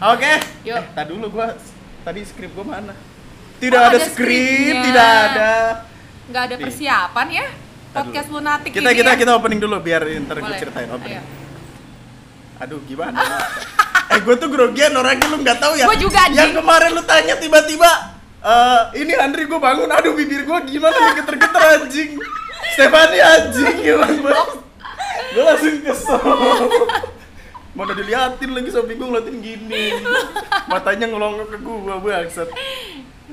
Oke. Yuk. Eh, tadi dulu gua tadi skrip gua mana? Tidak Oh, ada, ada skrip, tidak ada. Nggak ada persiapan ya? Podcast Aduh. lunatik Kita ini kita ya? kita opening dulu biar ntar gue ceritain opening. Ayo. Aduh gimana? eh gue tuh grogian orangnya lu nggak tahu ya. Gua juga, anjing. Yang kemarin lu tanya tiba-tiba eh ini Andri gue bangun, aduh bibir gue gimana nih geter-geter anjing. Stefani anjing gimana. Gue langsung kesel. Mana diliatin lagi sampai gue ngeliatin gini. Matanya ngelongok ke gue bangsat.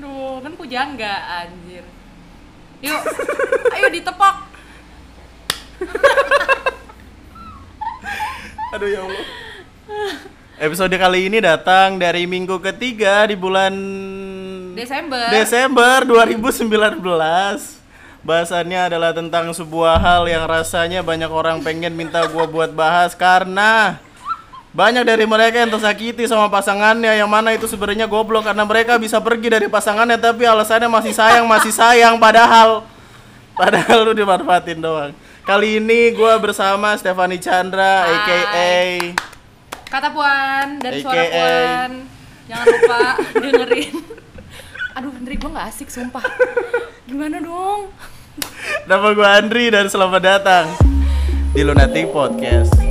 Duh, kan pujangga anjir. Yuk, ayo ditepok. Aduh ya Allah. Episode kali ini datang dari minggu ketiga di bulan Desember. Desember 2019. Bahasannya adalah tentang sebuah hal yang rasanya banyak orang pengen minta gua buat bahas karena banyak dari mereka yang tersakiti sama pasangannya yang mana itu sebenarnya goblok karena mereka bisa pergi dari pasangannya tapi alasannya masih sayang masih sayang padahal padahal lu dimanfaatin doang. Kali ini gua bersama Stefani Chandra Hai. aka Kata Puan suara AKA. Puan. Jangan lupa dengerin. Aduh, Andri gue nggak asik sumpah. Gimana dong? Nama gue Andri dan selamat datang di Lunatic Podcast.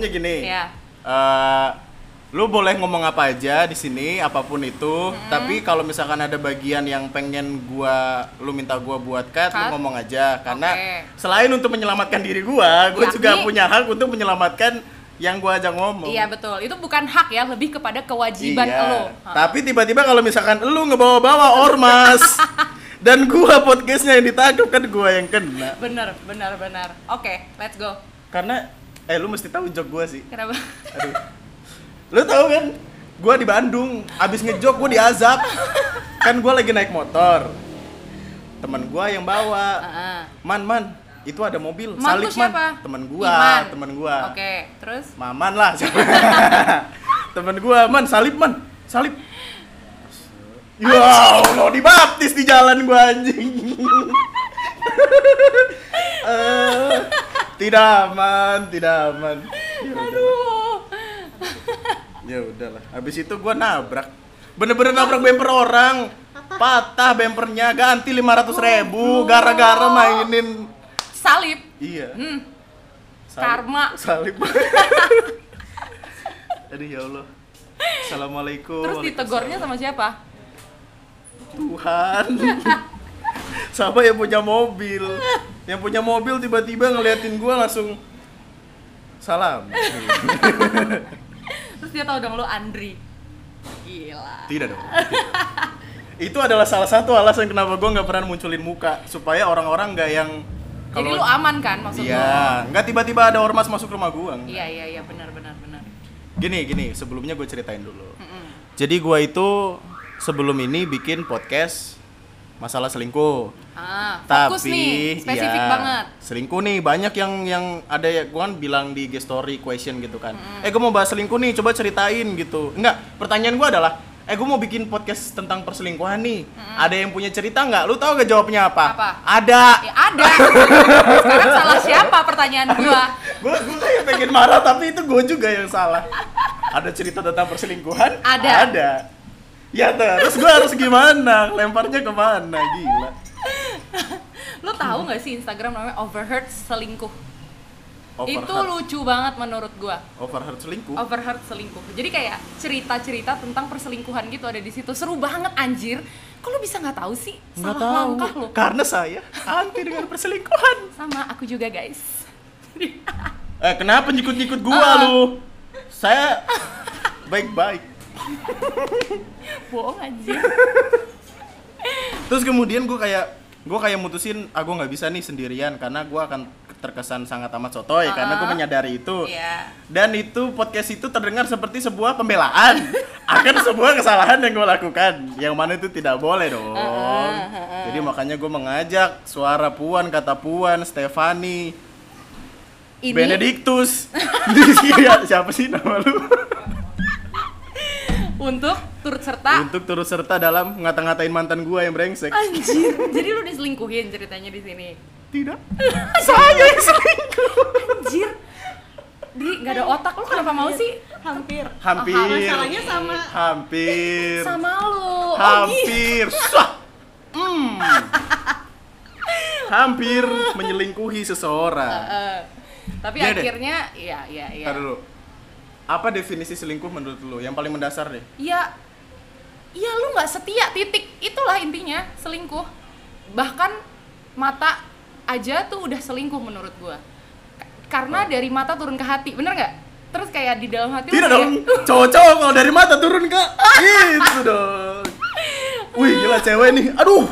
Sebelumnya gini, Ya. eh, lu boleh ngomong apa aja di sini, apa pun itu. Tapi kalau misalkan ada bagian yang pengen gua, lu minta gua buat cut, lu Cut? ngomong aja. Karena Oke. selain untuk menyelamatkan diri gua, gua Yakni- juga punya hak untuk menyelamatkan yang gua ajak ngomong. Iya betul. Itu bukan hak ya, lebih kepada kewajiban Iya. lo. Tapi tiba-tiba kalau misalkan lu ngebawa-bawa ormas dan gua podcastnya yang ditangkap kan gua yang kena. Bener, bener, bener. Oke, let's go. Karena eh lu mesti tahu jok gua sih. Kenapa? Aduh. Lu tahu kan? Gua di Bandung, abis ngejok gua diazab. kan gua lagi naik motor. Teman gua yang bawa. Man, man, itu ada mobil. Man siapa? man. Temen gua, Iman. temen gua. Oke, terus? Maman lah temen gua man salib man salib ya Allah dibaptis di jalan gua anjing Eh, tidak aman tidak aman ya Aduh. ya udahlah. Habis itu gua nabrak. Bener-bener nabrak bumper orang. Patah bumpernya. Ganti 500 ribu. Gara-gara mainin. Salib. iya. Hmm. Salib- Karma. salib. Aduh ya Allah. Assalamualaikum. Terus ditegornya sama siapa? Tuhan. Sama yang punya mobil yang punya mobil tiba-tiba ngeliatin gua langsung salam Terus dia tahu dong lo Andri. Gila. tidak dong itu adalah salah satu alasan kenapa gua nggak pernah munculin muka supaya orang-orang nggak yang Jadi lu aman kan maksud lo? iya nggak tiba-tiba ada ormas masuk rumah gua nggak. Iya, iya, iya, benar, benar, benar. gini gini sebelumnya gue ceritain dulu Mm-mm. Jadi gua itu sebelum ini bikin podcast masalah selingkuh. Ah, Tapi fokus nih, spesifik ya, banget. Selingkuh nih banyak yang yang ada ya gua kan bilang di guest story question gitu kan. Eh gua mau bahas selingkuh nih, coba ceritain gitu. Enggak, pertanyaan gua adalah Eh gue mau bikin podcast tentang perselingkuhan nih. Ada yang punya cerita nggak? Lu tahu gak jawabnya apa? Apa? Ada. Ya ada. Sekarang salah siapa pertanyaan gua? Gue gue kayak pengen marah tapi itu gue juga yang salah. Ada cerita tentang perselingkuhan? Ada. Ada. Ya terus gue harus gimana? Lemparnya ke mana? Gila. Lo tahu nggak sih Instagram namanya overheard selingkuh? Itu Overheard. lucu banget menurut gua. Overheard selingkuh. Overheard selingkuh. Jadi kayak cerita-cerita tentang perselingkuhan gitu ada di situ. Seru banget anjir. Kok lo bisa nggak tahu sih? Nggak Salah tahu. langkah lo. Karena saya anti dengan perselingkuhan. Sama aku juga guys. Eh kenapa nyikut-nyikut gua Ah. lu? Saya baik-baik. Bohong anjir. Terus kemudian gue kayak gue kayak mutusin ah gue nggak bisa nih sendirian karena gue akan terkesan sangat amat sotoy karena gue menyadari itu. Iya. dan itu podcast itu terdengar seperti sebuah pembelaan akan sebuah kesalahan yang gue lakukan. Yang mana itu tidak boleh dong. Ah, ah. jadi makanya gue mengajak suara Puan kata Puan Stefani Ini Benedictus. Iya, siapa sih nama lu? Untuk turut serta Untuk turut serta dalam ngata-ngatain mantan gua yang brengsek. anjir jadi lu diselingkuhin ceritanya di sini Tidak. Saya yang selingkuh. anjir di nggak ada otak lu kenapa mau sih hampir Hampir. masalahnya sama Hampir. sama lu oh Hampir. Swah. Hmm. Hampir menyelingkuhi seseorang. Eh, tapi Iya deh. akhirnya ya ya ya Ntar dulu. Apa definisi selingkuh menurut lu? Yang paling mendasar deh. ya ya lu nggak setia titik itulah intinya selingkuh bahkan mata aja tuh udah selingkuh menurut gua Ka- karena dari mata turun ke hati bener nggak terus kayak di dalam hati Tidak kayak, dong. Cowok-cowok kalau dari mata turun ke gitu dong. Wih, gila cewek nih. Aduh.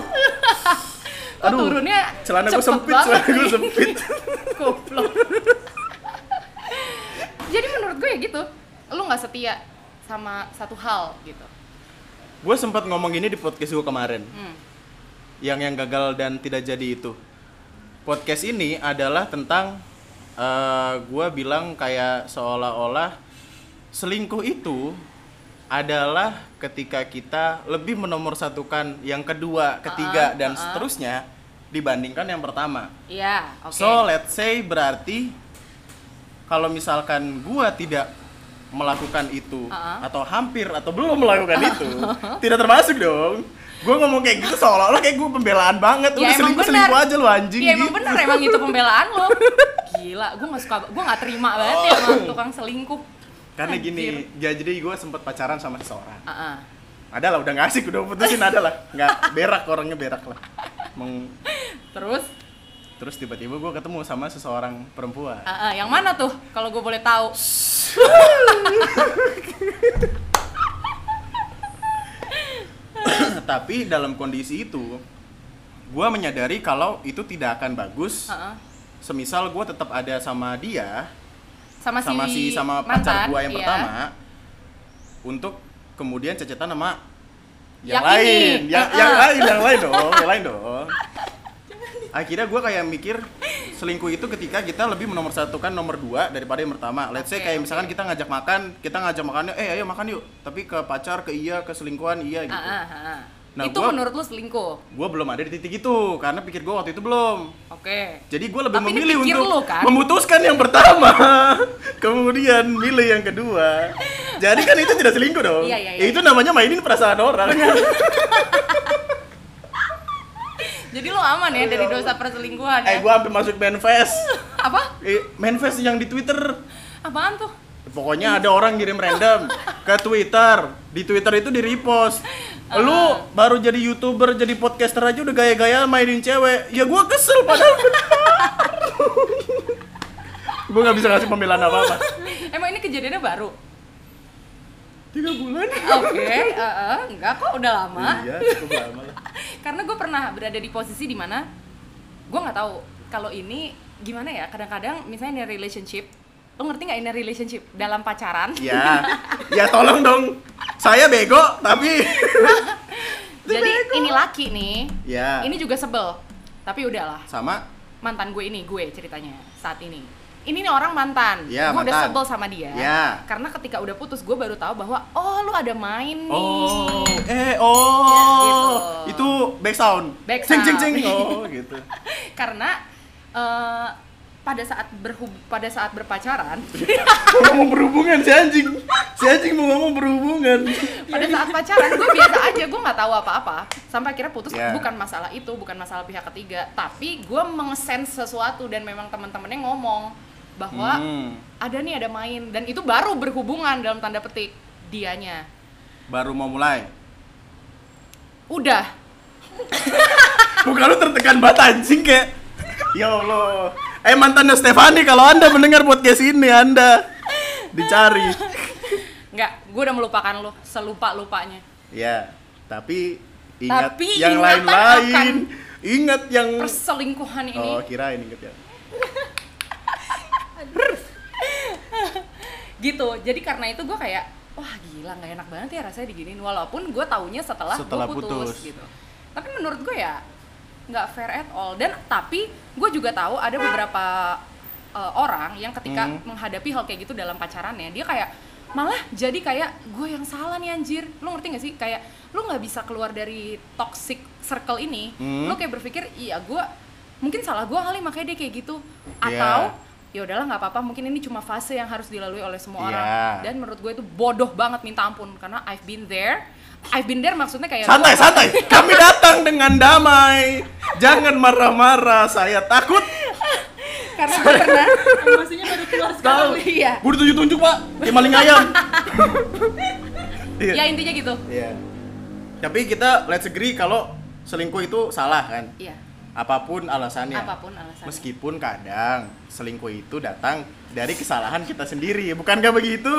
Aduh. turunnya Celana gue sempit, celana gue sempit. Goblok. Jadi menurut gue ya gitu, lu nggak setia sama satu hal gitu. Gue sempat ngomong ini di podcast gue kemarin. Hmm. Yang yang gagal dan tidak jadi itu. Podcast ini adalah tentang eh gue bilang kayak seolah-olah selingkuh itu adalah ketika kita lebih menomorsatukan yang kedua, ketiga, Uh-uh, dan uh-uh. seterusnya dibandingkan yang pertama. Iya, oke. So let's say berarti kalau misalkan gua tidak melakukan itu Uh-uh. atau hampir atau belum melakukan itu tidak termasuk dong. Gua ngomong kayak gitu seolah-olah kayak gua pembelaan banget. Ya, emang selingkuh selingkuh aja lu anjing. Iya emang gitu. bener emang itu pembelaan lo. Gila, gue nggak suka, gue nggak terima banget ya sama tukang selingkuh. Karena Anjir. gini, ya, jadi gua sempet pacaran sama seseorang. Uh-uh. Ada lah udah nggak asik udah putusin ada lah. Nggak berak orangnya berak lah. Meng- Terus, Terus tiba-tiba gua ketemu sama seseorang perempuan. uh-uh, yang mana tuh? Kalau gue boleh tahu. Tapi dalam kondisi itu, gua menyadari kalau itu tidak akan bagus. Uh-uh. Semisal gua tetap ada sama dia, Sama, sama si sama mantan, pacar gua yang iya. pertama, untuk kemudian cecetan sama Yang yang, lain, ini. yang Uh-uh. yang lain, yang lain dong, yang lain dong. Akhirnya gua kayak mikir selingkuh itu ketika kita lebih menomorsatukan nomor dua daripada yang pertama. Let's say Oke, kayak oke. misalkan kita ngajak makan, kita ngajak makannya, eh ayo makan yuk. Tapi ke pacar, ke iya, ke selingkuhan iya gitu. Uh-uh, uh-uh. Nah, itu gua- menurut lu selingkuh? Gua belum ada di titik itu karena pikir gua waktu itu belum. Oke. Jadi gue lebih Tapi memilih untuk lu, kan? memutuskan yang pertama, kemudian milih yang kedua. Jadi kan itu tidak selingkuh dong. Iya, iya, iya. Itu namanya mainin perasaan orang. Jadi lu aman ya dari dosa perselingkuhan ya? eh, gue sampai masuk manifest. Apa? Eh, manifest yang di Twitter. Apaan tuh? Pokoknya ada orang ngirim random ke Twitter. Di Twitter itu di repost. Lu Ah. baru jadi youtuber, jadi podcaster aja udah gaya-gaya mainin cewek. Ya gue kesel padahal gue nggak bisa ngasih pembelaan apa-apa. Emang ini kejadiannya baru? Tiga bulan. Oke, eh, eh, enggak kok udah lama. Iya, cukup lama lah. Karena gue pernah berada di posisi di mana gue nggak tahu kalau ini gimana ya. Kadang-kadang misalnya in a relationship, lo ngerti nggak in a relationship dalam pacaran? Ya, ya tolong dong. Saya bego, tapi Jadi ini laki nih, ya. ini juga sebel. Tapi udahlah, sama mantan gue ini gue ceritanya saat ini. Ini nih orang mantan, Iya, gue udah sebel sama dia. Iya. Karena ketika udah putus, gue baru tahu bahwa oh lu ada main nih. Oh, eh oh. Gitu. Itu back sound. Back Cing cing sound. cing. Oh, gitu. Karena eh, pada saat berhub pada saat berpacaran, ngomong berhubungan si anjing. Si anjing mau ngomong berhubungan. pada saat pacaran gue biasa aja gue nggak tahu apa-apa sampai akhirnya putus Ya. bukan masalah itu bukan masalah pihak ketiga tapi gue mengesense sesuatu dan memang teman-temannya ngomong bahwa Hmm, ada nih ada main dan itu baru berhubungan dalam tanda petik dianya baru mau mulai. udah Muka lu tertekan banget anjing kayak Ya Allah. Eh mantannya Stefani kalau Anda mendengar podcast ini Anda dicari. nggak gue udah melupakan lo selupa lupanya Ya, tapi ingat Tapi yang ingatan lain-lain. Ingat yang perselingkuhan ini Oh, kirain inget ya. gitu jadi karena itu gue kayak wah gila nggak enak banget ya rasanya diginin walaupun gue taunya setelah, Setelah gue putus, putus. gitu tapi menurut gue ya nggak fair at all dan tapi gue juga tahu ada beberapa uh, orang yang ketika Hmm. menghadapi hal kayak gitu dalam pacarannya dia kayak malah jadi kayak gue yang salah nih anjir lu ngerti gak sih kayak lu nggak bisa keluar dari toxic circle ini Hmm. lu kayak berpikir iya gue mungkin salah gue kali makanya dia kayak gitu Iya. atau ya udahlah nggak apa-apa mungkin ini cuma fase yang harus dilalui oleh semua orang Iya. dan menurut gue itu bodoh banget minta ampun karena I've been there I've been there maksudnya kayak Santai, gua- santai. Kami datang dengan damai. Jangan marah-marah. Saya takut. karena gue pernah Emosinya baru keluar sekarang. iya Gue ditunjuk-tunjuk, Pak. Kayak maling ayam. Iya. ya intinya gitu Iya. Tapi kita let's agree kalau selingkuh itu salah kan? iya Apa pun alasannya. apa pun alasannya. Meskipun kadang selingkuh itu datang dari kesalahan kita sendiri, bukan gak begitu?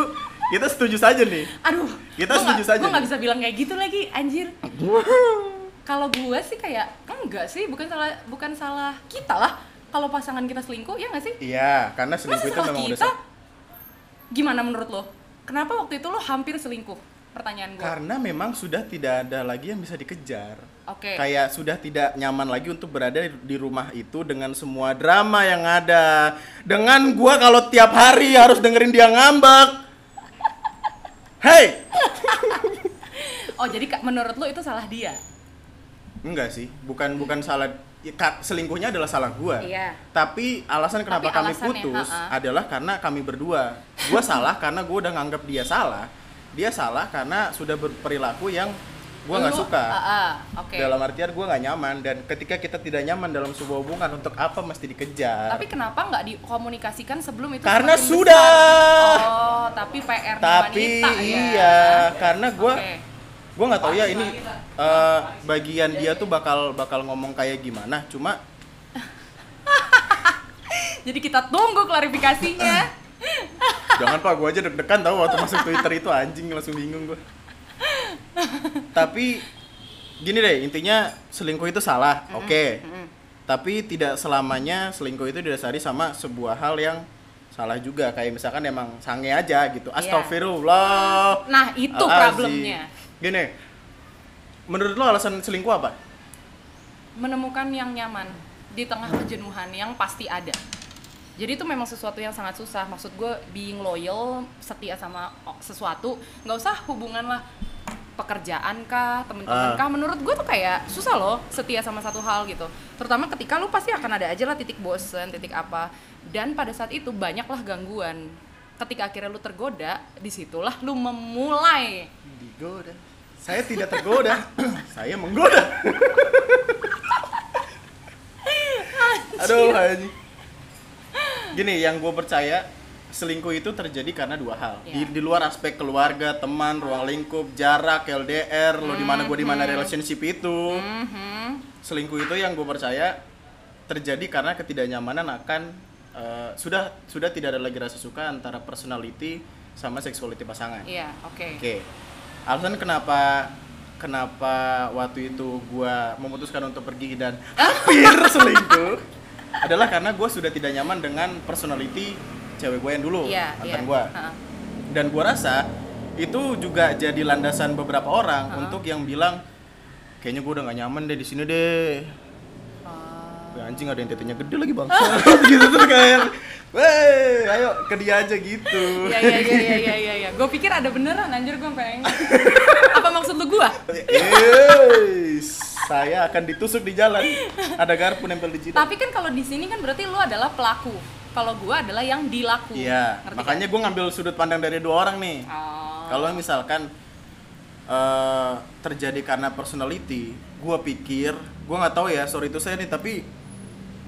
Kita setuju saja nih. aduh Kita gua setuju nggak- saja gua nggak bisa bilang kayak gitu lagi anjir. Kalau gue sih kayak enggak sih. Bukan salah bukan salah kita lah. Kalau pasangan kita selingkuh ya nggak sih? Iya, karena masa selingkuh itu salah memang udah kita? sa- gimana menurut lo? Kenapa waktu itu lo hampir selingkuh pertanyaan gue Karena memang sudah tidak ada lagi yang bisa dikejar. oke Kayak sudah tidak nyaman lagi untuk berada di rumah itu dengan semua drama yang ada. Dengan gua kalau tiap hari harus dengerin dia ngambek. Hey, oh jadi Kak, menurut lo itu salah dia enggak sih, bukan bukan salah ya, selingkuhnya adalah salah gua. Iya. Tapi alasan kenapa Tapi kami putus ha-ha. adalah karena kami berdua. Gua salah karena gua udah nganggap dia salah. Dia salah karena sudah berperilaku yang gua nggak suka. Ah, ah, oke dalam artian gue nggak nyaman dan ketika kita tidak nyaman dalam sebuah hubungan untuk apa mesti dikejar tapi kenapa nggak dikomunikasikan sebelum itu Karena sudah. besar? oh tapi PR tapi wanita ya iya karena gue Oke. gue nggak tahu ya ini eh, bagian dia tuh bakal bakal ngomong kayak gimana cuma jadi kita tunggu klarifikasinya jangan pak gue aja deg-degan tahu waktu masuk Twitter itu anjing langsung bingung gue tapi gini deh intinya selingkuh itu salah oke. Mm-mm. tapi tidak selamanya selingkuh itu didasari sama sebuah hal yang salah juga. Kayak misalkan emang sange aja gitu. Iya. astagfirullah. Nah itu Al-azim. problemnya. Gini menurut lo alasan selingkuh apa? Menemukan yang nyaman di tengah kejenuhan yang pasti ada jadi itu memang sesuatu yang sangat susah. Maksud gue being loyal setia sama sesuatu nggak usah hubungan lah. Pekerjaan kah temen-temen Ah. kah. Menurut gue tuh kayak susah loh setia sama satu hal gitu. Terutama ketika lu pasti akan ada aja lah titik bosen titik apa. Dan pada saat itu banyaklah gangguan. Ketika akhirnya lu tergoda di situlah lu memulai. Digoda. Saya tidak tergoda. Saya menggoda. Aduh anjing. Gini yang gue percaya selingkuh itu terjadi karena dua hal di, Iya. di luar aspek keluarga teman ruang lingkup jarak LDR lo di mana gue di mana relationship itu Mhm. selingkuh itu yang gue percaya terjadi karena ketidaknyamanan akan eh, sudah sudah tidak ada lagi rasa suka antara personality sama sexuality pasangan iya oke Oke. Alasan kenapa kenapa waktu itu gua memutuskan untuk pergi dan hampir selingkuh adalah karena gua sudah tidak nyaman dengan personality cewek gue yang dulu, iya mantan gua. Ha-ha. Dan gua rasa itu juga jadi landasan beberapa orang Ha-ha. untuk yang bilang kayaknya gua udah gak nyaman deh di sini deh. Ya, anjing ada yang tetenya gede lagi bang. gitu tuh kayak, weh, ayo ke dia aja gitu. Iya iya iya iya iya iya. Ya. Gue pikir ada beneran anjir gue pengen. Apa maksud lu gua? Yes, saya akan ditusuk di jalan. Ada garpu nempel di jidat. Tapi kan kalau di sini kan berarti lu adalah pelaku. Kalau gua adalah yang dilaku. Iya, Ngerti makanya kan? gue ngambil sudut pandang dari dua orang nih. Oh. Kalau misalkan eh, terjadi karena personality, gue pikir, gue nggak tahu ya, sorry itu saya nih, tapi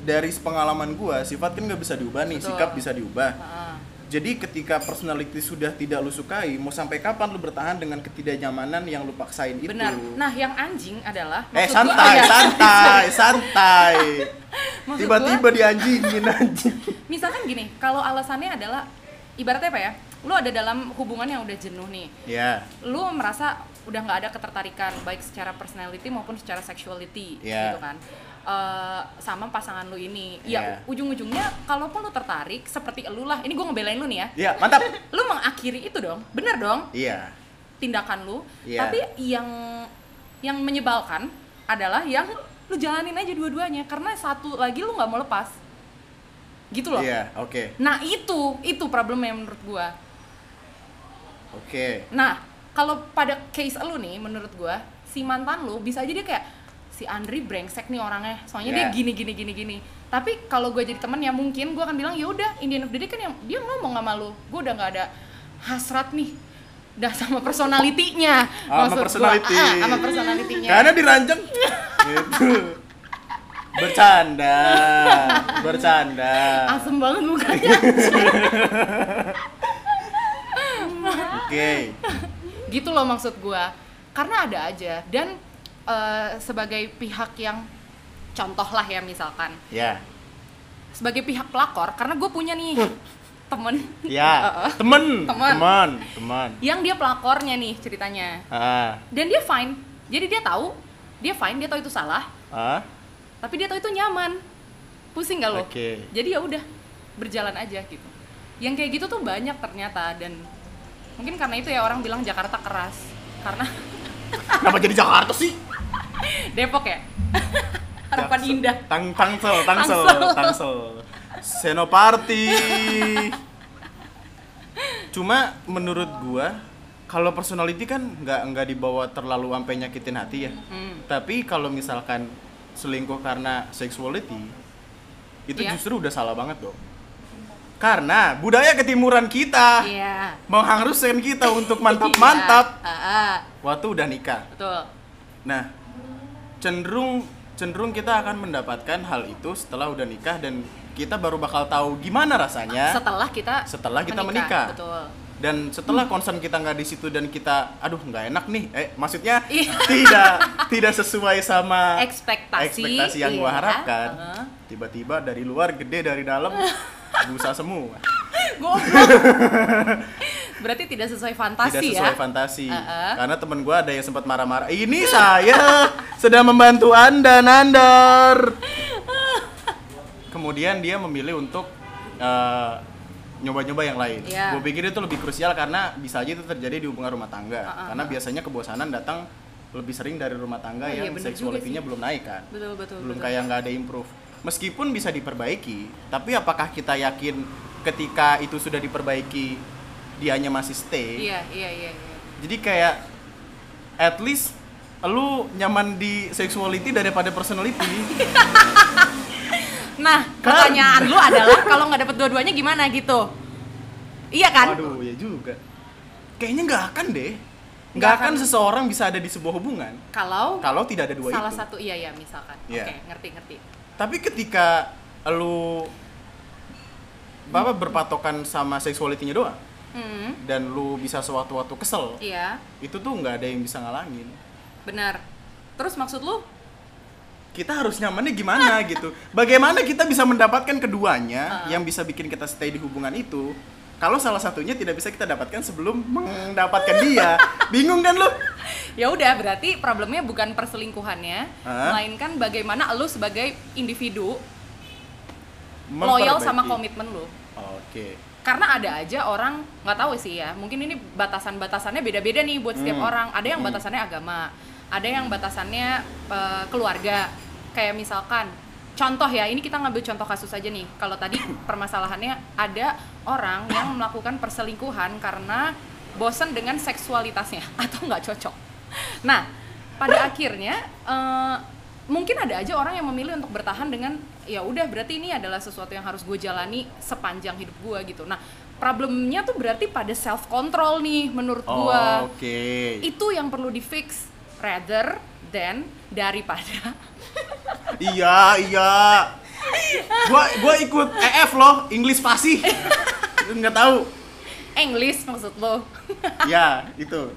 dari pengalaman gue, sifat kan nggak bisa diubah nih, Betul. sikap bisa diubah. Heeh. Jadi ketika personality sudah tidak lu sukai, mau sampai kapan lu bertahan dengan ketidaknyamanan yang lu paksain itu? Benar. Nah, yang anjing adalah Eh maksud gua- santai, santai, santai. Tiba-tiba dianjingin anjing. Misalkan gini, kalau alasannya adalah ibaratnya apa ya? Lu ada dalam hubungan yang udah jenuh nih. Ya, lu merasa udah nggak ada ketertarikan baik secara personality maupun secara sexuality Iya. gitu kan Eh, sama pasangan lu ini ya Iya. ujung-ujungnya kalaupun lu tertarik seperti lu lah ini gue ngebelain lu nih ya iya mantap. lu mengakhiri itu dong bener dong Iya, tindakan lu Iya. tapi yang yang menyebalkan adalah yang lu jalanin aja dua-duanya karena satu lagi lu nggak mau lepas gitu loh iya, oke. Nah itu, itu problemnya menurut gua Oke. Nah, kalau pada case lu nih, menurut gua, si mantan lu bisa aja dia kayak si Andri brengsek nih orangnya, soalnya dia Yeah. gini gini gini gini. Tapi kalau gue jadi temen ya mungkin gua akan bilang ya udah, Indian of the Day kan yang dia ngomong sama lu, gue udah nggak ada hasrat nih, udah sama personalitinya, Sama maksud gua. personality. Ah, ah, sama personalitinya. Karena diranjang gitu. Bercanda, bercanda. Asem banget mukanya. Oke. gitu loh maksud gua karena ada aja dan eh, sebagai pihak yang contoh lah ya misalkan Ya. sebagai pihak pelakor karena gue punya nih temen Ya. Heeh. Temen, Temen. temen, temen. yang dia pelakornya nih ceritanya Ah, dan dia fine jadi dia tahu dia fine dia tahu itu salah ah. tapi dia tahu itu nyaman pusing gak lo Oke. jadi ya udah berjalan aja gitu yang kayak gitu tuh banyak ternyata dan mungkin karena itu ya orang bilang Jakarta keras karena Kenapa jadi Jakarta sih? Depok ya harapan Jaksel. indah Tang Tangsel, Tangsel, Tangsel. Senoparty. Cuma menurut gua kalau personality kan nggak nggak dibawa terlalu sampai nyakitin hati ya. Hmm. Tapi kalau misalkan selingkuh karena sexuality itu Iya. justru udah salah banget dong. Karena budaya ketimuran kita Iya. mengharuskan kita untuk mantap-mantap Iya. Ah, ah, waktu udah nikah. betul. Nah, cenderung cenderung kita akan mendapatkan hal itu setelah udah nikah dan kita baru bakal tahu gimana rasanya Setelah kita setelah kita menikah. Betul. dan setelah concern kita nggak di situ dan kita aduh nggak enak nih eh maksudnya Iya. tidak tidak sesuai sama Ekspektasi, ekspektasi yang gua iya. harapkan Heeh. tiba-tiba dari luar gede dari dalam busa semua Goblok. Berarti tidak sesuai fantasi tidak ya. sesuai fantasi Heeh. karena temen gua ada yang sempat marah-marah ini saya sedang membantu anda nandar kemudian dia memilih untuk eh, nyoba-nyoba yang lain Iya. gue pikir itu lebih krusial karena bisa aja itu terjadi di hubungan rumah tangga Heeh, karena biasanya kebosanan datang lebih sering dari rumah tangga Oh, iya, yang juga seksualitinya belum naik kan Betul betul. belum betul. kayak nggak ada improve meskipun bisa diperbaiki tapi apakah kita yakin ketika itu sudah diperbaiki dianya masih stay Iya, iya, iya, iya. jadi kayak at least lu nyaman di sexuality daripada personality Nah, Kan? pertanyaan lu adalah kalau nggak dapet dua-duanya gimana gitu? Iya kan? waduh ya juga kayaknya nggak akan deh Nggak akan seseorang bisa ada di sebuah hubungan Kalau kalau tidak ada dua salah itu satu iya ya misalkan. Iya. Oke, ngerti ngerti. tapi ketika lu Bapak berpatokan sama seksualitinya doang Hmm, dan lu bisa sewaktu-waktu kesel iya, itu tuh nggak ada yang bisa ngalangin benar. Terus maksud lu? kita harus nyamannya gimana gitu bagaimana kita bisa mendapatkan keduanya Uh-uh. yang bisa bikin kita stay di hubungan itu kalau salah satunya tidak bisa kita dapatkan sebelum mendapatkan dia bingung kan lu Ya udah, berarti problemnya bukan perselingkuhannya, Hah? melainkan bagaimana lu sebagai individu loyal sama komitmen lu. oke Karena ada aja orang nggak tahu sih ya, mungkin ini batasan-batasannya beda-beda nih buat setiap Hmm. orang. Ada yang Hmm. batasannya agama, ada yang batasannya eh, keluarga. Kayak misalkan, contoh ya, ini kita ngambil contoh kasus aja nih. Kalau tadi permasalahannya ada orang yang melakukan perselingkuhan karena bosen dengan seksualitasnya atau nggak cocok. Nah, pada akhirnya eh, mungkin ada aja orang yang memilih untuk bertahan dengan ya udah berarti ini adalah sesuatu yang harus gue jalani sepanjang hidup gue gitu. Nah, problemnya tuh berarti pada self control nih menurut Oh, gue. oke Itu yang perlu di fix rather than daripada iya iya gua gua ikut EF loh English Pasi nggak tahu English maksud lo. ya itu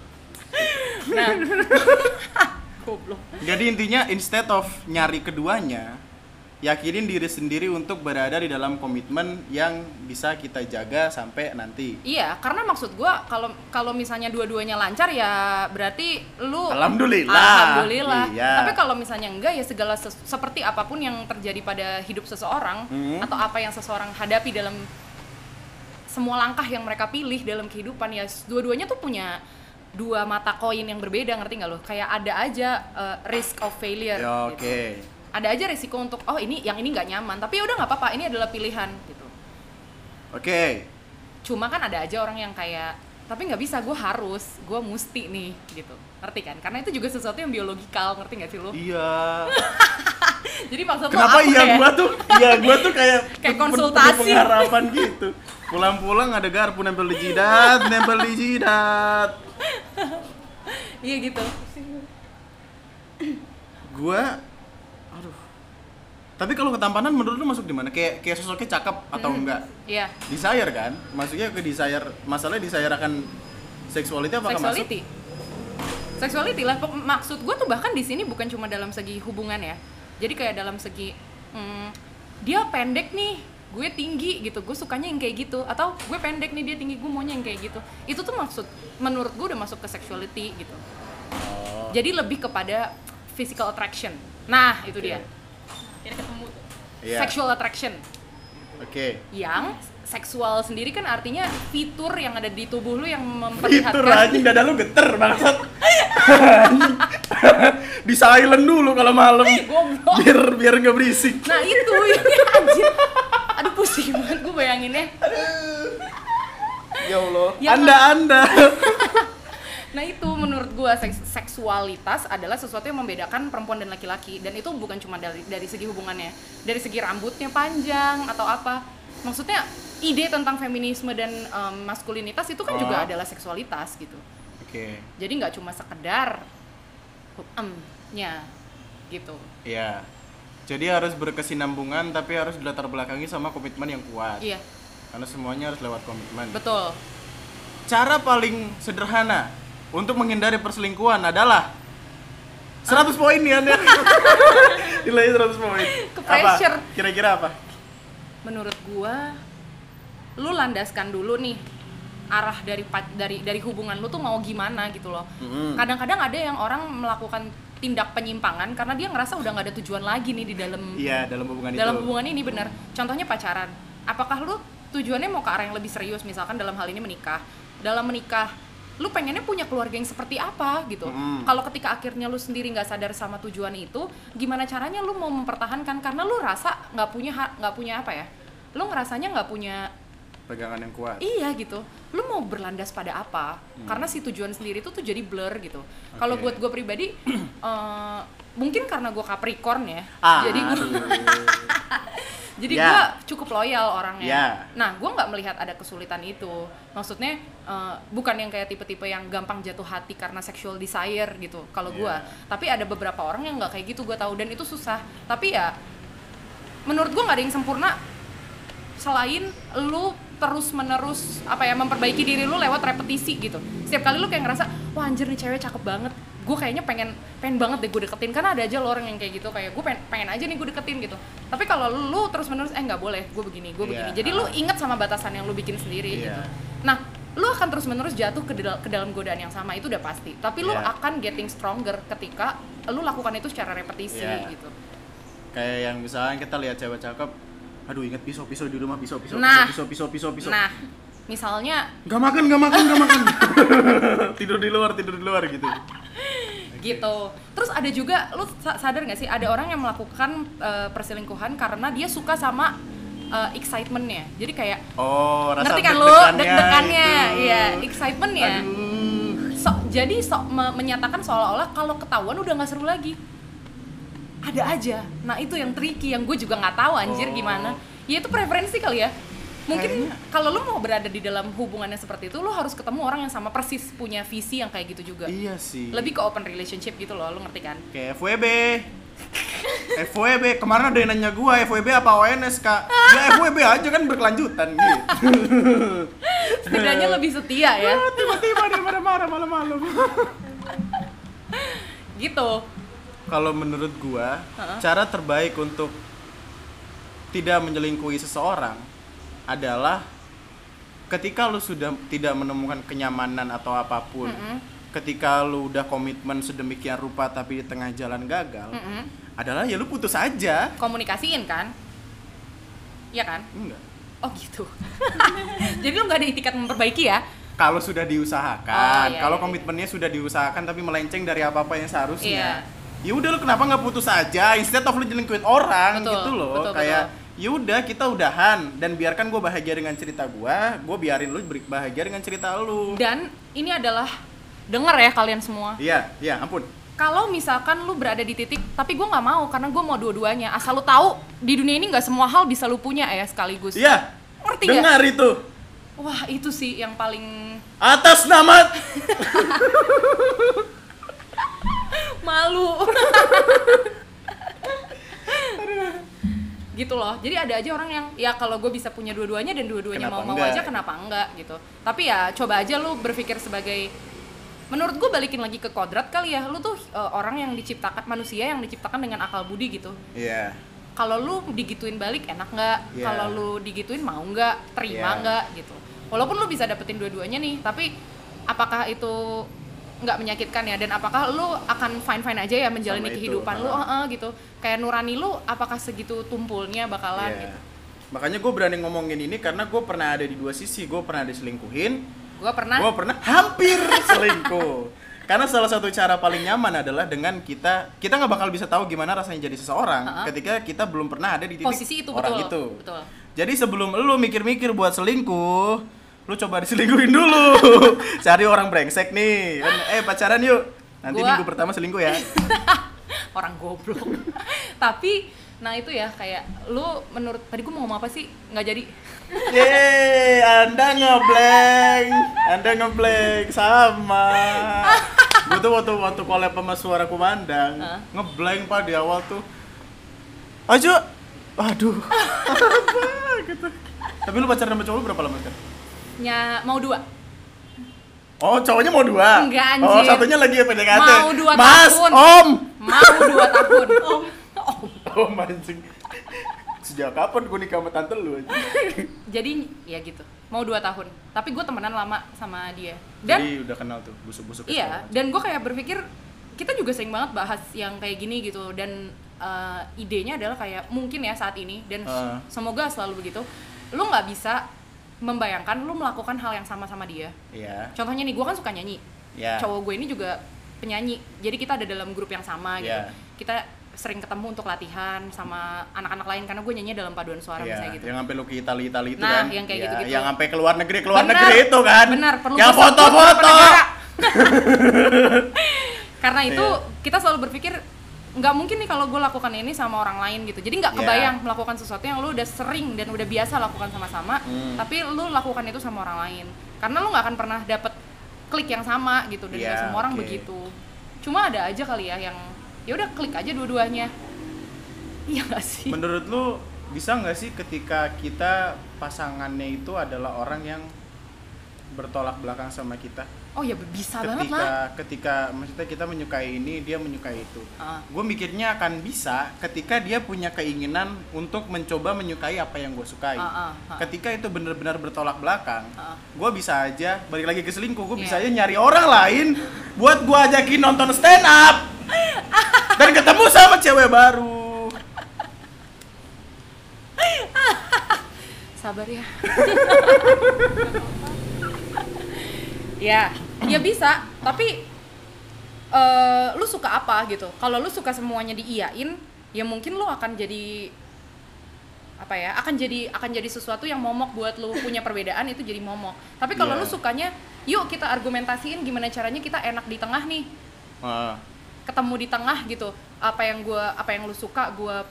Nah, goblok. jadi intinya instead of nyari keduanya yakinin diri sendiri untuk berada di dalam komitmen yang bisa kita jaga sampai nanti Iya, karena maksud gua kalau kalau misalnya dua-duanya lancar ya berarti lu Alhamdulillah. Alhamdulillah. Iya. Tapi kalau misalnya enggak ya segala ses- seperti apa pun yang terjadi pada hidup seseorang Hmm. atau apa yang seseorang hadapi dalam semua langkah yang mereka pilih dalam kehidupan ya dua-duanya tuh punya dua mata koin yang berbeda ngerti nggak lo? Kayak ada aja uh, risk of failure. Ya, gitu. oke Ada aja risiko untuk oh ini yang ini nggak nyaman tapi ya udah nggak apa-apa ini adalah pilihan gitu. oke Cuma kan ada aja orang yang kayak tapi nggak bisa gue harus gue mesti nih gitu ngerti kan karena itu juga sesuatu yang biologikal ngerti nggak sih lo Iya. jadi maksud lo Kenapa apa iya ya? gua tuh iya gua tuh kayak Kayak konsultasi. pengharapan gitu. Pulang-pulang ada garpu nempel di jidat, nempel di jidat. Iya gitu Gua aduh. Tapi kalau ketampanan menurut lu masuk di mana? Kayak kayak sosoknya cakep atau enggak? iya Desire kan? Maksudnya ke desire, masalahnya desire akan sexuality apakah masuk? sexuality sexuality lah maksud gue tuh bahkan di sini bukan cuma dalam segi hubungan ya jadi kayak dalam segi hmm, dia pendek nih gue tinggi gitu gue sukanya yang kayak gitu atau gue pendek nih dia tinggi gue maunya yang kayak gitu itu tuh maksud menurut gue udah masuk ke sexuality gitu Oh. jadi lebih kepada physical attraction nah itu dia Kira ketemu tuh. Iya. sexual attraction Oke. yang seksual sendiri kan artinya fitur yang ada di tubuh lu yang memperlihatkan anjing dada lu geter bangsat. di silent dulu kalau malam. Goblok. Biar biar nggak berisik. Nah itu ini anjir. Aduh pusing banget gue bayanginnya. Ya Allah. Ya, anda anda. Nah itu menurut gue seks- seksualitas adalah sesuatu yang membedakan perempuan dan laki-laki dan itu bukan cuma dari dari segi hubungannya, dari segi rambutnya panjang atau apa. Maksudnya ide tentang feminisme dan em, maskulinitas itu kan juga Oh. adalah seksualitas gitu. Oke. Jadi nggak cuma sekedar emnya gitu. Iya. Jadi harus berkesinambungan tapi harus dilatar belakangi sama komitmen yang kuat. Iya Karena semuanya harus lewat komitmen. betul. Cara paling sederhana untuk menghindari perselingkuhan adalah 100 poin nih Anda. Nilai 100 poin. Ke Apa? Kira-kira apa? menurut gua lu landaskan dulu nih arah dari dari dari hubungan lu tuh mau gimana gitu loh. Mm-mm. kadang-kadang ada yang orang melakukan tindak penyimpangan karena dia ngerasa udah nggak ada tujuan lagi nih di dalam Iya, dalam hubungan dalam itu. hubungan ini bener. Contohnya pacaran. Apakah lu tujuannya mau ke arah yang lebih serius? Misalkan dalam hal ini menikah. Dalam menikah lu pengennya punya keluarga yang seperti apa gitu? Mm. kalau ketika akhirnya lu sendiri nggak sadar sama tujuan itu gimana caranya lu mau mempertahankan? Karena lu rasa nggak punya nggak punya apa ya? Lu ngerasanya nggak punya Pegangan yang kuat. iya gitu lu mau berlandas pada apa karena si tujuan sendiri itu tuh jadi blur gitu kalau Hmm. Oke. buat gue pribadi eh, mungkin karena gue Capricorn ya Ah, jadi gue aduh. jadi Ya. gue cukup loyal orangnya Ya. nah gue nggak melihat ada kesulitan itu maksudnya eh, bukan yang kayak tipe-tipe yang gampang jatuh hati karena sexual desire gitu kalau gue Ya. tapi ada beberapa orang yang nggak kayak gitu gue tahu dan itu susah tapi ya menurut gue nggak ada yang sempurna selain lu terus menerus apa ya memperbaiki diri lu lewat repetisi gitu setiap kali lu kayak ngerasa wah anjir nih cewek cakep banget gue kayaknya pengen pengen banget deh gue deketin karena ada aja lo orang yang kayak gitu kayak gue pengen, pengen aja nih gue deketin gitu tapi kalau lu terus menerus eh nggak boleh gue begini gue begini Iya. jadi lu inget sama batasan yang lu bikin sendiri Iya. gitu nah lu akan terus menerus jatuh ke, dal- ke dalam godaan yang sama itu udah pasti tapi lu Iya. akan getting stronger ketika lu lakukan itu secara repetisi Iya. gitu Kayak yang misalnya kita lihat cewek cakep, aduh ingat pisau-pisau di rumah pisau-pisau Nah. pisau-pisau pisau-pisau. nah misalnya Gak makan, gak makan, gak makan. tidur di luar, tidur di luar gitu. gitu terus ada juga lu sa- sadar nggak sih ada orang yang melakukan eh, perselingkuhan karena dia suka sama eh, excitementnya jadi kayak Oh, rasa ngerti kan lu deg-degannya iya excitementnya so, jadi sok me- menyatakan seolah-olah kalau ketahuan udah nggak seru lagi ada aja nah itu yang tricky yang gue juga nggak tahu anjir Oh. gimana ya itu preferensi kali ya mungkin kalau lu mau berada di dalam hubungannya seperti itu lu harus ketemu orang yang sama persis punya visi yang kayak gitu juga Iya sih. lebih ke open relationship gitu loh lu ngerti kan kayak FWB. FWB kemarin ada yang nanya gua FWB apa ONS kak? Ya FWB aja kan berkelanjutan gitu. setidaknya lebih setia ya Tiba-tiba dia marah-marah malam-malam. gitu Kalau menurut gua, Heeh. cara terbaik untuk tidak menyelingkuhi seseorang adalah ketika lu sudah tidak menemukan kenyamanan atau apa pun. Mm-mm. Ketika lu udah komitmen sedemikian rupa tapi di tengah jalan gagal, Mm-mm. adalah ya lu putus aja. komunikasiin kan Iya kan Enggak. oh gitu jadi lu nggak ada itikat memperbaiki ya Kalau sudah diusahakan, Oh, iya, kalau iya. komitmennya sudah diusahakan tapi melenceng dari apa-apa yang seharusnya. Iya. Ya udah lu kenapa nggak putus aja instead of lu jelingkuin orang Betul, gitu loh. betul, kayak yaudah kita udahan dan biarkan gue bahagia dengan cerita gue gue biarin lu bahagia dengan cerita lu Dan ini adalah denger ya kalian semua. iya iya ampun Kalau misalkan lu berada di titik, tapi gue nggak mau karena gue mau dua-duanya. Asal lu tahu di dunia ini nggak semua hal bisa lu punya ya sekaligus. iya Ngerti dengar itu Wah itu sih yang paling atas nama malu. gitu loh. Jadi ada aja orang yang ya kalau gue bisa punya dua-duanya dan dua-duanya mau mau aja kenapa enggak gitu. Tapi ya coba aja lu berpikir sebagai menurut gue balikin lagi ke kodrat kali ya. Lu tuh eh, orang yang diciptakan manusia yang diciptakan dengan akal budi gitu. iya Kalau lu digituin balik enak nggak? Iya. Kalau lu digituin mau nggak? Terima Iya. nggak gitu. Walaupun lu bisa dapetin dua-duanya nih, tapi apakah itu nggak menyakitkan ya dan apakah lu akan fine fine aja ya menjalani Sama itu, kehidupan lu? ha. Heeh, gitu. Kayak nurani lu apakah segitu tumpulnya bakalan Iya. gitu? Makanya gue berani ngomongin ini karena gue pernah ada di dua sisi. Gue pernah diselingkuhin gua pernah gue pernah hampir selingkuh. Karena salah satu cara paling nyaman adalah dengan kita kita nggak bakal bisa tahu gimana rasanya jadi seseorang Ha-ha. ketika kita belum pernah ada di titik posisi itu orang betul. itu. Betul. Jadi sebelum lu mikir-mikir buat selingkuh lu coba diselingkuhin dulu. Cari orang brengsek nih. Kan eh pacaran yuk. Nanti Gua- minggu pertama selingkuh ya. Orang goblok. Tapi nah itu ya kayak lu menurut tadi gua mau ngomong apa sih? Nggak jadi. Yeay, Anda ngeblank, Anda ngeblank sama. Gue tuh waktu waktu collab sama suara kumandang, Hah? ngeblank pak di awal tuh. Aja, aduh, gitu. Tapi lu pacaran sama cowok lu berapa lama kan? Nya mau dua Oh, cowoknya mau dua? Enggak, Oh, anjir. satunya lagi PDKT. Mau dua Mas, tahun. Om. mau dua tahun om om Oh, mancing. Sejak kapan gue nikah sama tante lu aja? jadi ya gitu mau dua tahun tapi gue temenan lama sama dia dan Jadi udah kenal tuh, busuk-busuk. iya dan gue kayak berpikir kita juga sering banget bahas yang kayak gini gitu dan eh, idenya adalah kayak mungkin ya saat ini dan Ah. semoga selalu begitu lu nggak bisa membayangkan lu melakukan hal yang sama sama dia Iya. contohnya nih gue kan suka nyanyi Iya. cowok gue ini juga penyanyi jadi kita ada dalam grup yang sama gitu Iya. kita sering ketemu untuk latihan sama anak-anak lain karena gue nyanyi dalam paduan suara Iya, misalnya gitu yang sampai lu ke Itali Itali itu Nah, kan yang kayak Iya, gitu-gitu. yang sampai ke luar negeri ke luar Benar, negeri itu kan benar, perlu yang foto-foto karena itu Iya. kita selalu berpikir nggak mungkin nih kalau gue lakukan ini sama orang lain gitu jadi nggak Iya. kebayang melakukan sesuatu yang lu udah sering dan udah biasa lakukan sama-sama Hmm. tapi lu lakukan itu sama orang lain karena lu nggak akan pernah dapet klik yang sama gitu dan Iya, nggak semua orang oke. begitu cuma ada aja kali ya yang ya udah klik aja dua-duanya iya gak sih menurut lu bisa nggak sih ketika kita pasangannya itu adalah orang yang bertolak belakang sama kita oh ya bisa banget ketika lah ketika maksudnya kita menyukai ini dia menyukai itu Ah. gue mikirnya akan bisa ketika dia punya keinginan untuk mencoba menyukai apa yang gue sukai Ah, ah, ah. ketika itu benar-benar bertolak belakang Ah. gue bisa aja balik lagi ke selingkuh gue bisa Iya. aja nyari orang lain buat gue ajakin nonton stand up dan ketemu sama cewek baru sabar ya ya ya bisa tapi eh, lu suka apa gitu kalau lu suka semuanya diiyain ya mungkin lu akan jadi apa ya akan jadi akan jadi sesuatu yang momok buat lu punya perbedaan itu jadi momok tapi kalau Iya. lu sukanya yuk kita argumentasiin gimana caranya kita enak di tengah nih Wah, ketemu di tengah gitu apa yang gua apa yang lu suka gua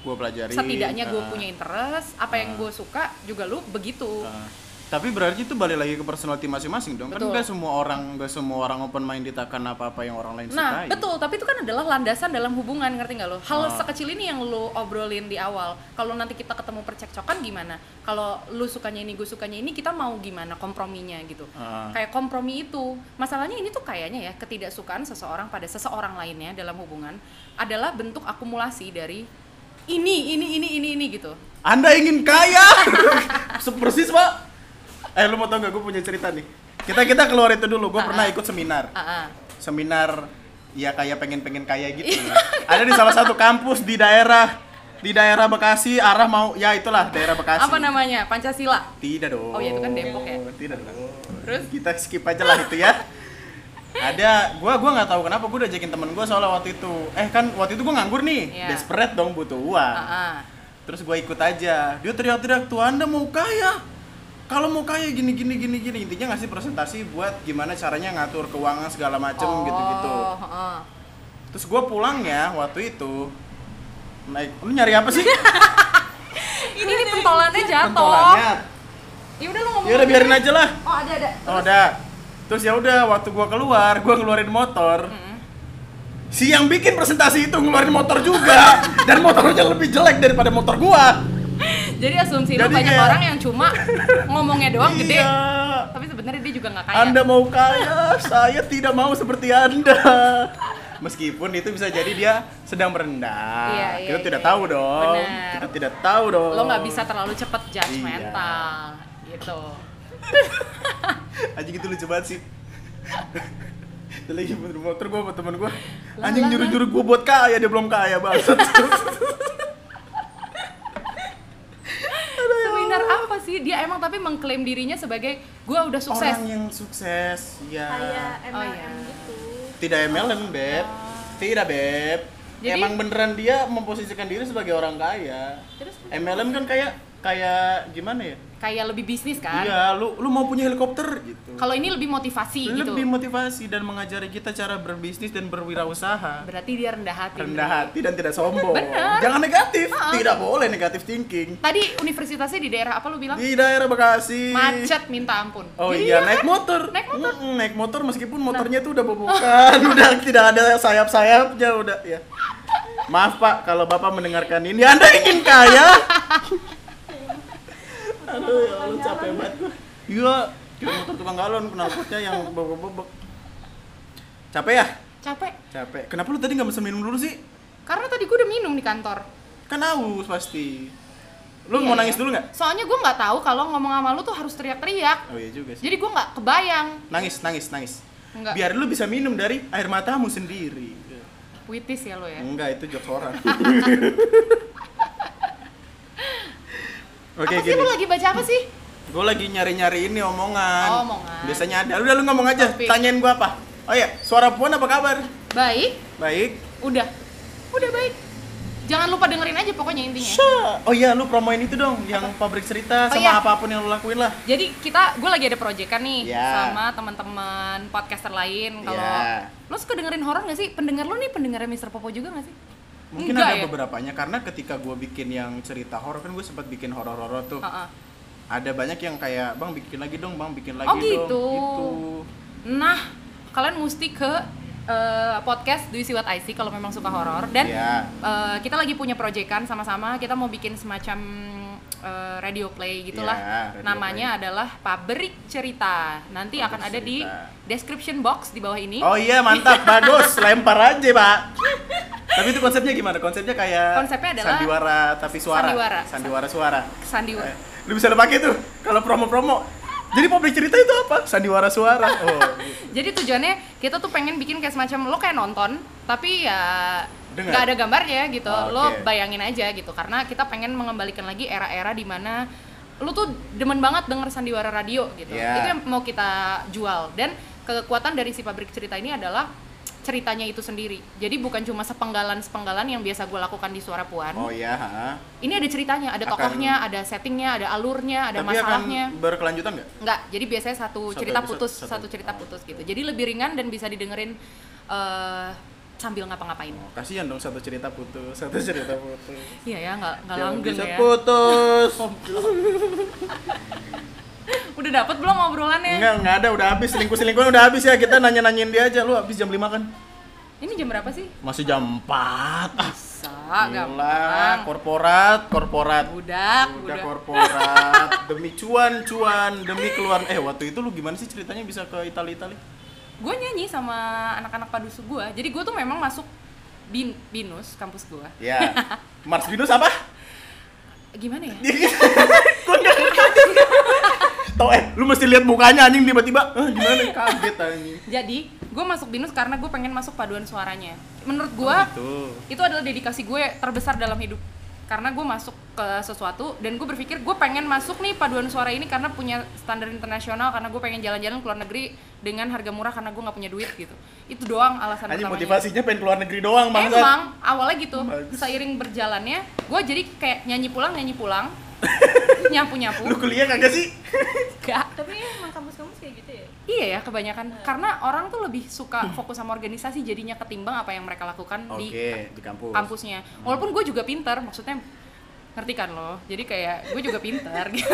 gue pelajari setidaknya ah. punya interest apa yang gue suka juga lu begitu Ah. Tapi berarti itu balik lagi ke personality masing-masing dong Betul. kan gak semua orang gak semua orang open minded akan apa-apa yang orang lain Nah, sukai betul, tapi itu kan adalah landasan dalam hubungan, ngerti nggak lo? Hal Ah. sekecil ini yang lo obrolin di awal. Kalau nanti kita ketemu percekcokan gimana? Kalau lu sukanya ini, gue sukanya ini, kita mau gimana komprominya gitu. Ah. Kayak kompromi itu. Masalahnya ini tuh kayaknya ya, ketidaksukaan seseorang pada seseorang lainnya dalam hubungan adalah bentuk akumulasi dari ini, ini, ini, ini, ini gitu. Anda ingin kaya? Persis pak. Eh lu mau tau gak gue punya cerita nih. Kita kita keluar itu dulu. Gue Ah, pernah ah. ikut seminar. Ah, ah. Seminar ya kayak pengen pengen kaya gitu. Iya. Ada di salah satu kampus di daerah di daerah Bekasi arah mau ya itulah daerah Bekasi. Apa namanya? Pancasila. Tidak dong. Oh, iya, itu kan Depok ya. Tidak dong. Terus? kita skip aja lah itu ya. Ada, gua gua nggak tahu kenapa gua udah ajakin temen gua soalnya waktu itu. Eh kan waktu itu gua nganggur nih, Iya. desperate dong butuh uang. Ah, ah. terus gue ikut aja dia teriak-teriak tuh anda mau kaya kalau mau kaya gini gini gini gini intinya ngasih presentasi buat gimana caranya ngatur keuangan segala macem gitu gitu Oh, heeh. terus gue pulang ya waktu itu naik lu nyari apa sih? Ini nih pentolannya jatuh. pentolannya. Ya udah lu ngomong. ya udah biarin aja lah. Oh, ada ada. oh udah terus ya udah waktu gue keluar gue ngeluarin motor. Si yang bikin presentasi itu ngeluarin motor juga. Dan motornya lebih jelek daripada motor gua Jadi asumsi lu Jadi banyak kayak- orang yang cuma ngomongnya doang gede. Iya. Tapi sebenarnya dia juga nggak kaya. Anda mau kaya, saya tidak mau seperti Anda. Meskipun itu bisa jadi dia sedang merendah. Iya, iya, kita tidak iya. tahu dong. Benar. Kita tidak tahu dong. Lo nggak bisa terlalu cepet judgmental Iya. gitu. Anjing itu lucu banget sih. Dia lagi bener motor gua sama temen gua. Lah, Anjing nyuruh-nyuruh gua buat kaya, dia belum kaya banget. Seminar apa sih? Dia emang tapi mengklaim dirinya sebagai gua udah sukses. Orang yang sukses, ya. Kayak Oh, MLM iya. gitu. Tidak MLM, Beb. Tidak, Beb. Jadi- Emang beneran dia memposisikan diri sebagai orang kaya. Terus MLM kan kayak kayak gimana ya? Kayak lebih bisnis kan? Iya, lu lu mau punya helikopter gitu. Kalau ini lebih motivasi gitu. lebih motivasi dan mengajari kita cara berbisnis dan berwirausaha. Berarti dia rendah hati. Rendah hati dan tidak sombong. Bener. Jangan negatif. Tidak boleh negatif thinking. Tadi universitasnya di daerah apa lu bilang? Di daerah Bekasi. Macet minta ampun. Oh Jadi iya, ya naik kan? motor. Naik motor. Mm-mm, naik motor meskipun motornya tuh udah bobokan, udah tidak ada sayap-sayapnya, udah ya. Maaf Pak, kalau Bapak mendengarkan ini, Anda ingin kaya? Aduh, ya Allah capek banget gua. Iya, kira motor tukang galon, knalpotnya yang bobok-bobok. Capek ya? Capek. Capek. Kenapa lu tadi nggak mesen minum dulu sih? Karena tadi gue udah minum di kantor. Kan haus pasti. Lu Iya, mau nangis iya. dulu nggak? Soalnya gue nggak tahu kalau ngomong sama lu tuh harus teriak-teriak. Oh iya juga sih. Jadi gue nggak kebayang. Nangis, nangis, nangis. Enggak. Biar lu bisa minum dari air matamu sendiri. Puitis ya lo ya. Enggak, itu jokes orang. Oke, apa sih gini. lu lagi baca apa sih? Gue lagi nyari-nyari ini omongan. Oh, omongan. Biasanya ada. Udah lu ngomong aja. Topik. Tanyain gua apa? Oh iya, suara puan apa kabar? Baik. Baik. Udah. Udah baik. Jangan lupa dengerin aja pokoknya intinya. Sya. Oh iya, lu promoin itu dong, yang pabrik cerita Oh sama iya. apa pun yang lu lakuin lah. Jadi kita, gue lagi ada proyekan nih Ya. sama teman-teman podcaster lain. Kalau Ya. lo suka dengerin horor gak sih? Pendengar lo nih pendengarnya Mr. Popo juga gak sih? Mungkin Enggak ada ya? beberapanya karena ketika gua bikin yang cerita horor kan gue sempat bikin horor-horor tuh. Heeh. Ada banyak yang kayak, "Bang, bikin lagi dong, Bang, bikin lagi Oh, dong." gitu. Gitu. Nah, kalian mesti ke eh, podcast Do You See What I See kalau memang suka horor dan Iya. eh, kita lagi punya proyekan sama-sama kita mau bikin semacam eh, radio play gitulah radio namanya adalah pabrik cerita nanti Pabrik akan ada di Cerita. description box di bawah ini Oh iya, mantap, bagus. Lempar aja, Pak. Tapi itu konsepnya gimana? Konsepnya kayak Konsepnya adalah sandiwara tapi suara. sandiwara. Sandiwara suara. sandiwara Eh, lu bisa lu pakai tuh kalau promo-promo. Jadi publik cerita itu apa? Sandiwara suara. Oh. jadi tujuannya kita tuh pengen bikin kayak semacam lo kayak nonton tapi ya nggak ada gambarnya gitu Oh, lo oke. bayangin aja gitu karena kita pengen mengembalikan lagi era-era di mana lo tuh demen banget denger sandiwara radio gitu Iya. itu yang mau kita jual dan kekuatan dari si pabrik cerita ini adalah ceritanya itu sendiri jadi bukan cuma sepenggalan sepenggalan yang biasa gue lakukan di suara puan Oh iya, ha. ini ada ceritanya ada Akan- tokohnya ada settingnya ada alurnya ada Tapi masalahnya akan berkelanjutan nggak? Enggak, jadi biasanya satu, Satu cerita episode, putus, satu. satu, cerita putus gitu. Jadi lebih ringan dan bisa didengerin eh, sambil ngapa-ngapain. Oh, kasihan dong satu cerita putus, satu cerita putus. Iya ya, nggak nggak langgeng bisa ya. putus. Udah dapat belum obrolannya? Enggak, enggak ada, udah habis. Selingkuh-selingkuhan udah habis ya. Kita nanya-nanyain dia aja. Lu habis jam 5 kan? Ini jam berapa sih? Masih jam 4. Ah, Bisa, Gila, korporat, korporat. Udah budak. korporat demi cuan cuan demi keluar eh waktu itu lu gimana sih ceritanya bisa ke Italia Italia Gue nyanyi sama anak-anak padusu gue. Jadi gue tuh memang masuk bin, binus kampus gue. ya Mars Venus apa Gimana ya? Nggak ngerti. Tau eh lu mesti lihat mukanya anjing tiba-tiba. Ah, gimana? Kaget anjing. Jadi gue masuk binus karena gue pengen masuk paduan suaranya. Menurut gue gitu. itu adalah dedikasi gue terbesar dalam hidup. Karena gue masuk ke sesuatu dan gue berpikir gue pengen masuk nih paduan suara ini karena punya standar internasional karena gue pengen jalan-jalan ke luar negeri dengan harga murah karena gue nggak punya duit gitu. Itu doang alasan Anjing utamanya motivasinya pengen keluar negeri doang bang. Emang awalnya gitu. Bagus. seiring berjalannya gue jadi kayak nyanyi pulang nyanyi pulang nyapu nyapu Lu kuliah kagak sih? gak Tapi emang kampus-kampus kayak gitu ya? Iya ya kebanyakan karena orang tuh lebih suka fokus sama organisasi jadinya ketimbang apa yang mereka lakukan di Oke, di kampus. kampusnya. Walaupun gue juga pinter, maksudnya ngerti kan lo? Jadi kayak gue juga pinter gitu.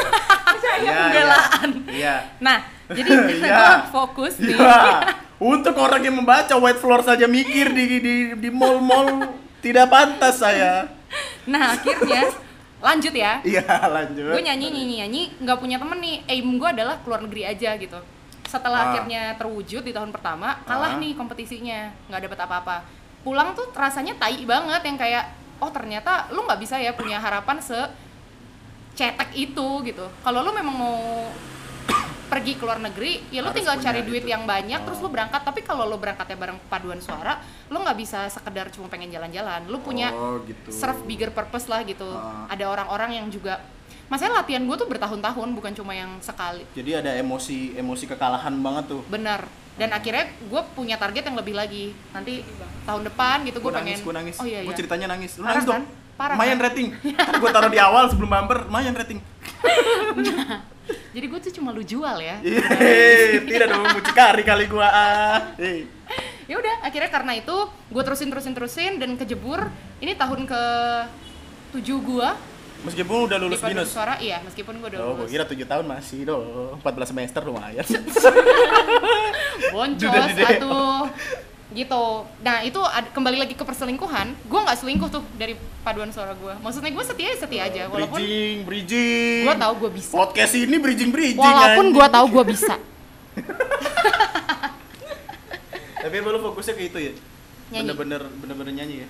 Iya, pembelaan. Iya. Nah, jadi Iya. gue fokus nih. Iya. Untuk orang yang membaca white floor saja mikir di di di mall-mall tidak pantas saya. Nah akhirnya lanjut ya. Iya, lanjut. Gue nyanyi nyanyi nyanyi nggak punya temen nih. Aim gue adalah keluar negeri aja gitu. Setelah Ah. akhirnya terwujud di tahun pertama, kalah Ah. nih kompetisinya, nggak dapat apa-apa. Pulang tuh rasanya tai banget yang kayak oh ternyata lu nggak bisa ya punya harapan se cetek itu gitu. Kalau lu memang mau pergi ke luar negeri, ya lu Harus tinggal cari duit itu. yang banyak terus Oh. lu berangkat. Tapi kalau lu berangkatnya bareng paduan suara, lu nggak bisa sekedar cuma pengen jalan-jalan. Lu punya Oh, gitu. serve bigger purpose lah gitu. Ah. Ada orang-orang yang juga Masalah latihan gue tuh bertahun-tahun bukan cuma yang sekali. Jadi ada emosi emosi kekalahan banget tuh. Bener. Dan akhirnya gue punya target yang lebih lagi. Nanti tahun depan gitu gue Gue pengen. gue nangis. Oh iya Gue iya. ceritanya nangis. Lu Parah nangis kan? dong. Parah Lumayan kan? rating. gue taruh di awal sebelum bumper, lumayan rating. Jadi gue tuh cuma lu jual ya. Yeay, tidak dong mucikari kali. Hei. ya udah akhirnya karena itu gue terusin terusin terusin dan kejebur. Ini tahun ke tujuh gue Meskipun udah lulus binus. suara. Iya meskipun gue udah Oh, gue lulus. kira 7 tahun masih dong. 14 semester lumayan. Boncos DO. atuh. Gitu. Nah itu ad- kembali lagi ke perselingkuhan. Gue nggak selingkuh tuh dari paduan suara gue. Maksudnya gue setia setia aja. Walaupun bridging, bridging. gue tahu gue bisa. Podcast ini bridging bridging. Walaupun gue tahu gue bisa. Tapi lu fokusnya ke itu ya? Nyanyi. Bener-bener bener-bener nyanyi ya?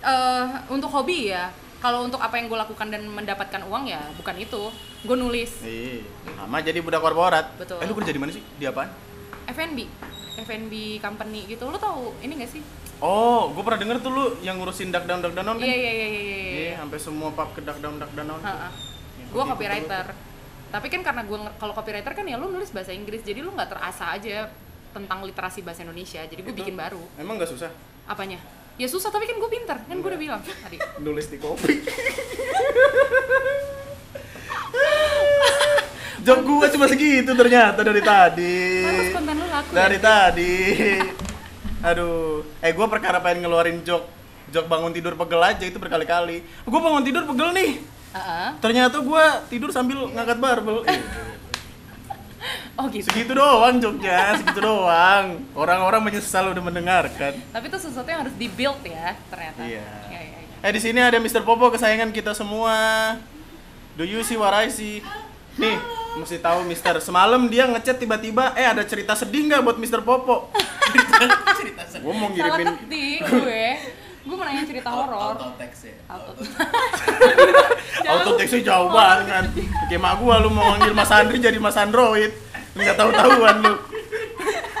Eh untuk hobi ya. Kalau untuk apa yang gue lakukan dan mendapatkan uang ya bukan itu. Gue nulis Iya. Sama jadi budak korporat. Betul. Eh lu kerja di mana sih? Di apaan? F&B, F&B company gitu. Lo tahu ini gak sih? Oh, gue pernah denger tuh lu yang ngurusin dak down dak down kan? Iya iya iya iya. iya. Iya, sampai semua pub ke dak down dak down. Gue copywriter. Tapi kan karena gue kalau copywriter kan ya lu nulis bahasa Inggris, jadi lu nggak terasa aja tentang literasi bahasa Indonesia. Jadi gue bikin baru. Emang gak susah Apanya? Ya susah tapi kan gue pinter, kan gue udah bilang tadi. nulis di kopi? Jok gua cuma segitu ternyata dari tadi. Terus konten lu laku Dari ya? tadi. Aduh, eh gua perkara pengen ngeluarin jok jok bangun tidur pegel aja itu berkali-kali. Gua bangun tidur pegel nih. Heeh. Ternyata gua tidur sambil ngangkat barbel. Eh, Oh gitu. segitu doang joknya, segitu doang. Orang-orang menyesal udah mendengarkan. Tapi itu sesuatu yang harus di-build ya ternyata. Iya. Iya. Eh di sini ada Mr. Popo kesayangan kita semua. Do you see what I see? Nih, mesti tahu Mister. Semalam dia ngechat tiba-tiba, eh ada cerita sedih nggak buat Mr. Popo? cerita sedih. Gue mau Salah ngirimin ketik gue. Gue mau nanya cerita horor. teks ya. Auto. auto teksnya jauh banget kan. Kayak mak gua lu mau manggil Mas Andri jadi Mas Android. Nggak tahu-tahuan lu.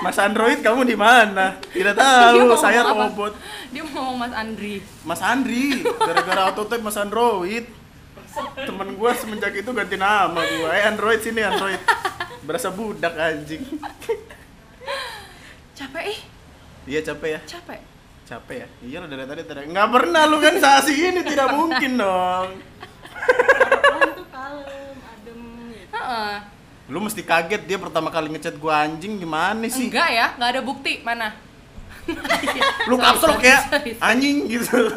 Mas Android kamu di mana? Tidak tahu, saya robot. Dia mau ngomong Mas Andri. Mas Andri, gara-gara autotype Mas Android. Temen gua semenjak itu ganti nama gua. Eh Android sini Android. Berasa budak anjing. Capek ih, Iya capek ya? capek. Capek ya? Iya lo dari tadi tidak nggak pernah lu kan sasi ini tidak mungkin dong. Perempuan tuh kalem, adem gitu. Heeh. Lu mesti kaget dia pertama kali ngechat gua anjing gimana sih? Enggak ya, nggak ada bukti mana. Lu kapsul ya anjing gitu.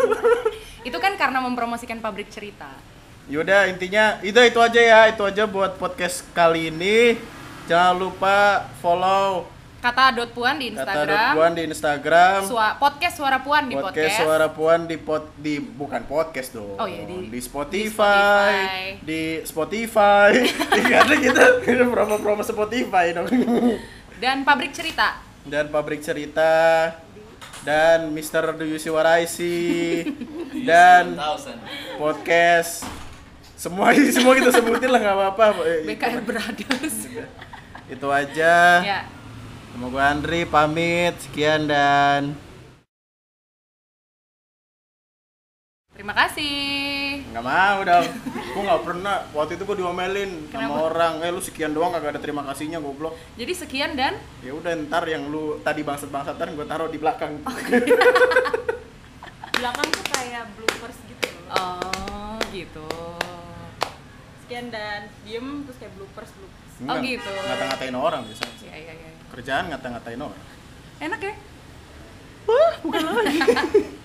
Itu kan karena mempromosikan pabrik cerita. Yaudah intinya itu itu aja ya itu aja buat podcast kali ini. Jangan lupa follow Kata dot puan di kata Instagram. Puan di Instagram. Sua- podcast suara puan di podcast, podcast. suara puan di pot di bukan podcast dong Oh iya, di- Spotify di Spotify di karena kita kita promo-promo Spotify dong Dan pabrik cerita. dan pabrik cerita dan Mr. Do You See What I See dan podcast semua semua kita sebutin lah nggak apa-apa BKR Brothers. itu aja ya. Sama gue Andri pamit sekian dan Terima kasih. Nggak mau dong. Gue nggak pernah. Waktu itu gue diomelin sama Kenapa? orang. Eh lu sekian doang kagak ada terima kasihnya goblok. Jadi sekian dan Ya udah ntar yang lu tadi bangsat-bangsatan gue taruh di belakang. belakang tuh kayak bloopers gitu loh oh gitu. Sekian dan diem terus kayak bloopers bloopers Oh, gitu. Ngata-ngatain orang biasanya. Iya iya iya. Kerjaan ngata-ngatain orang. Enak ya? Wah, bukan lagi.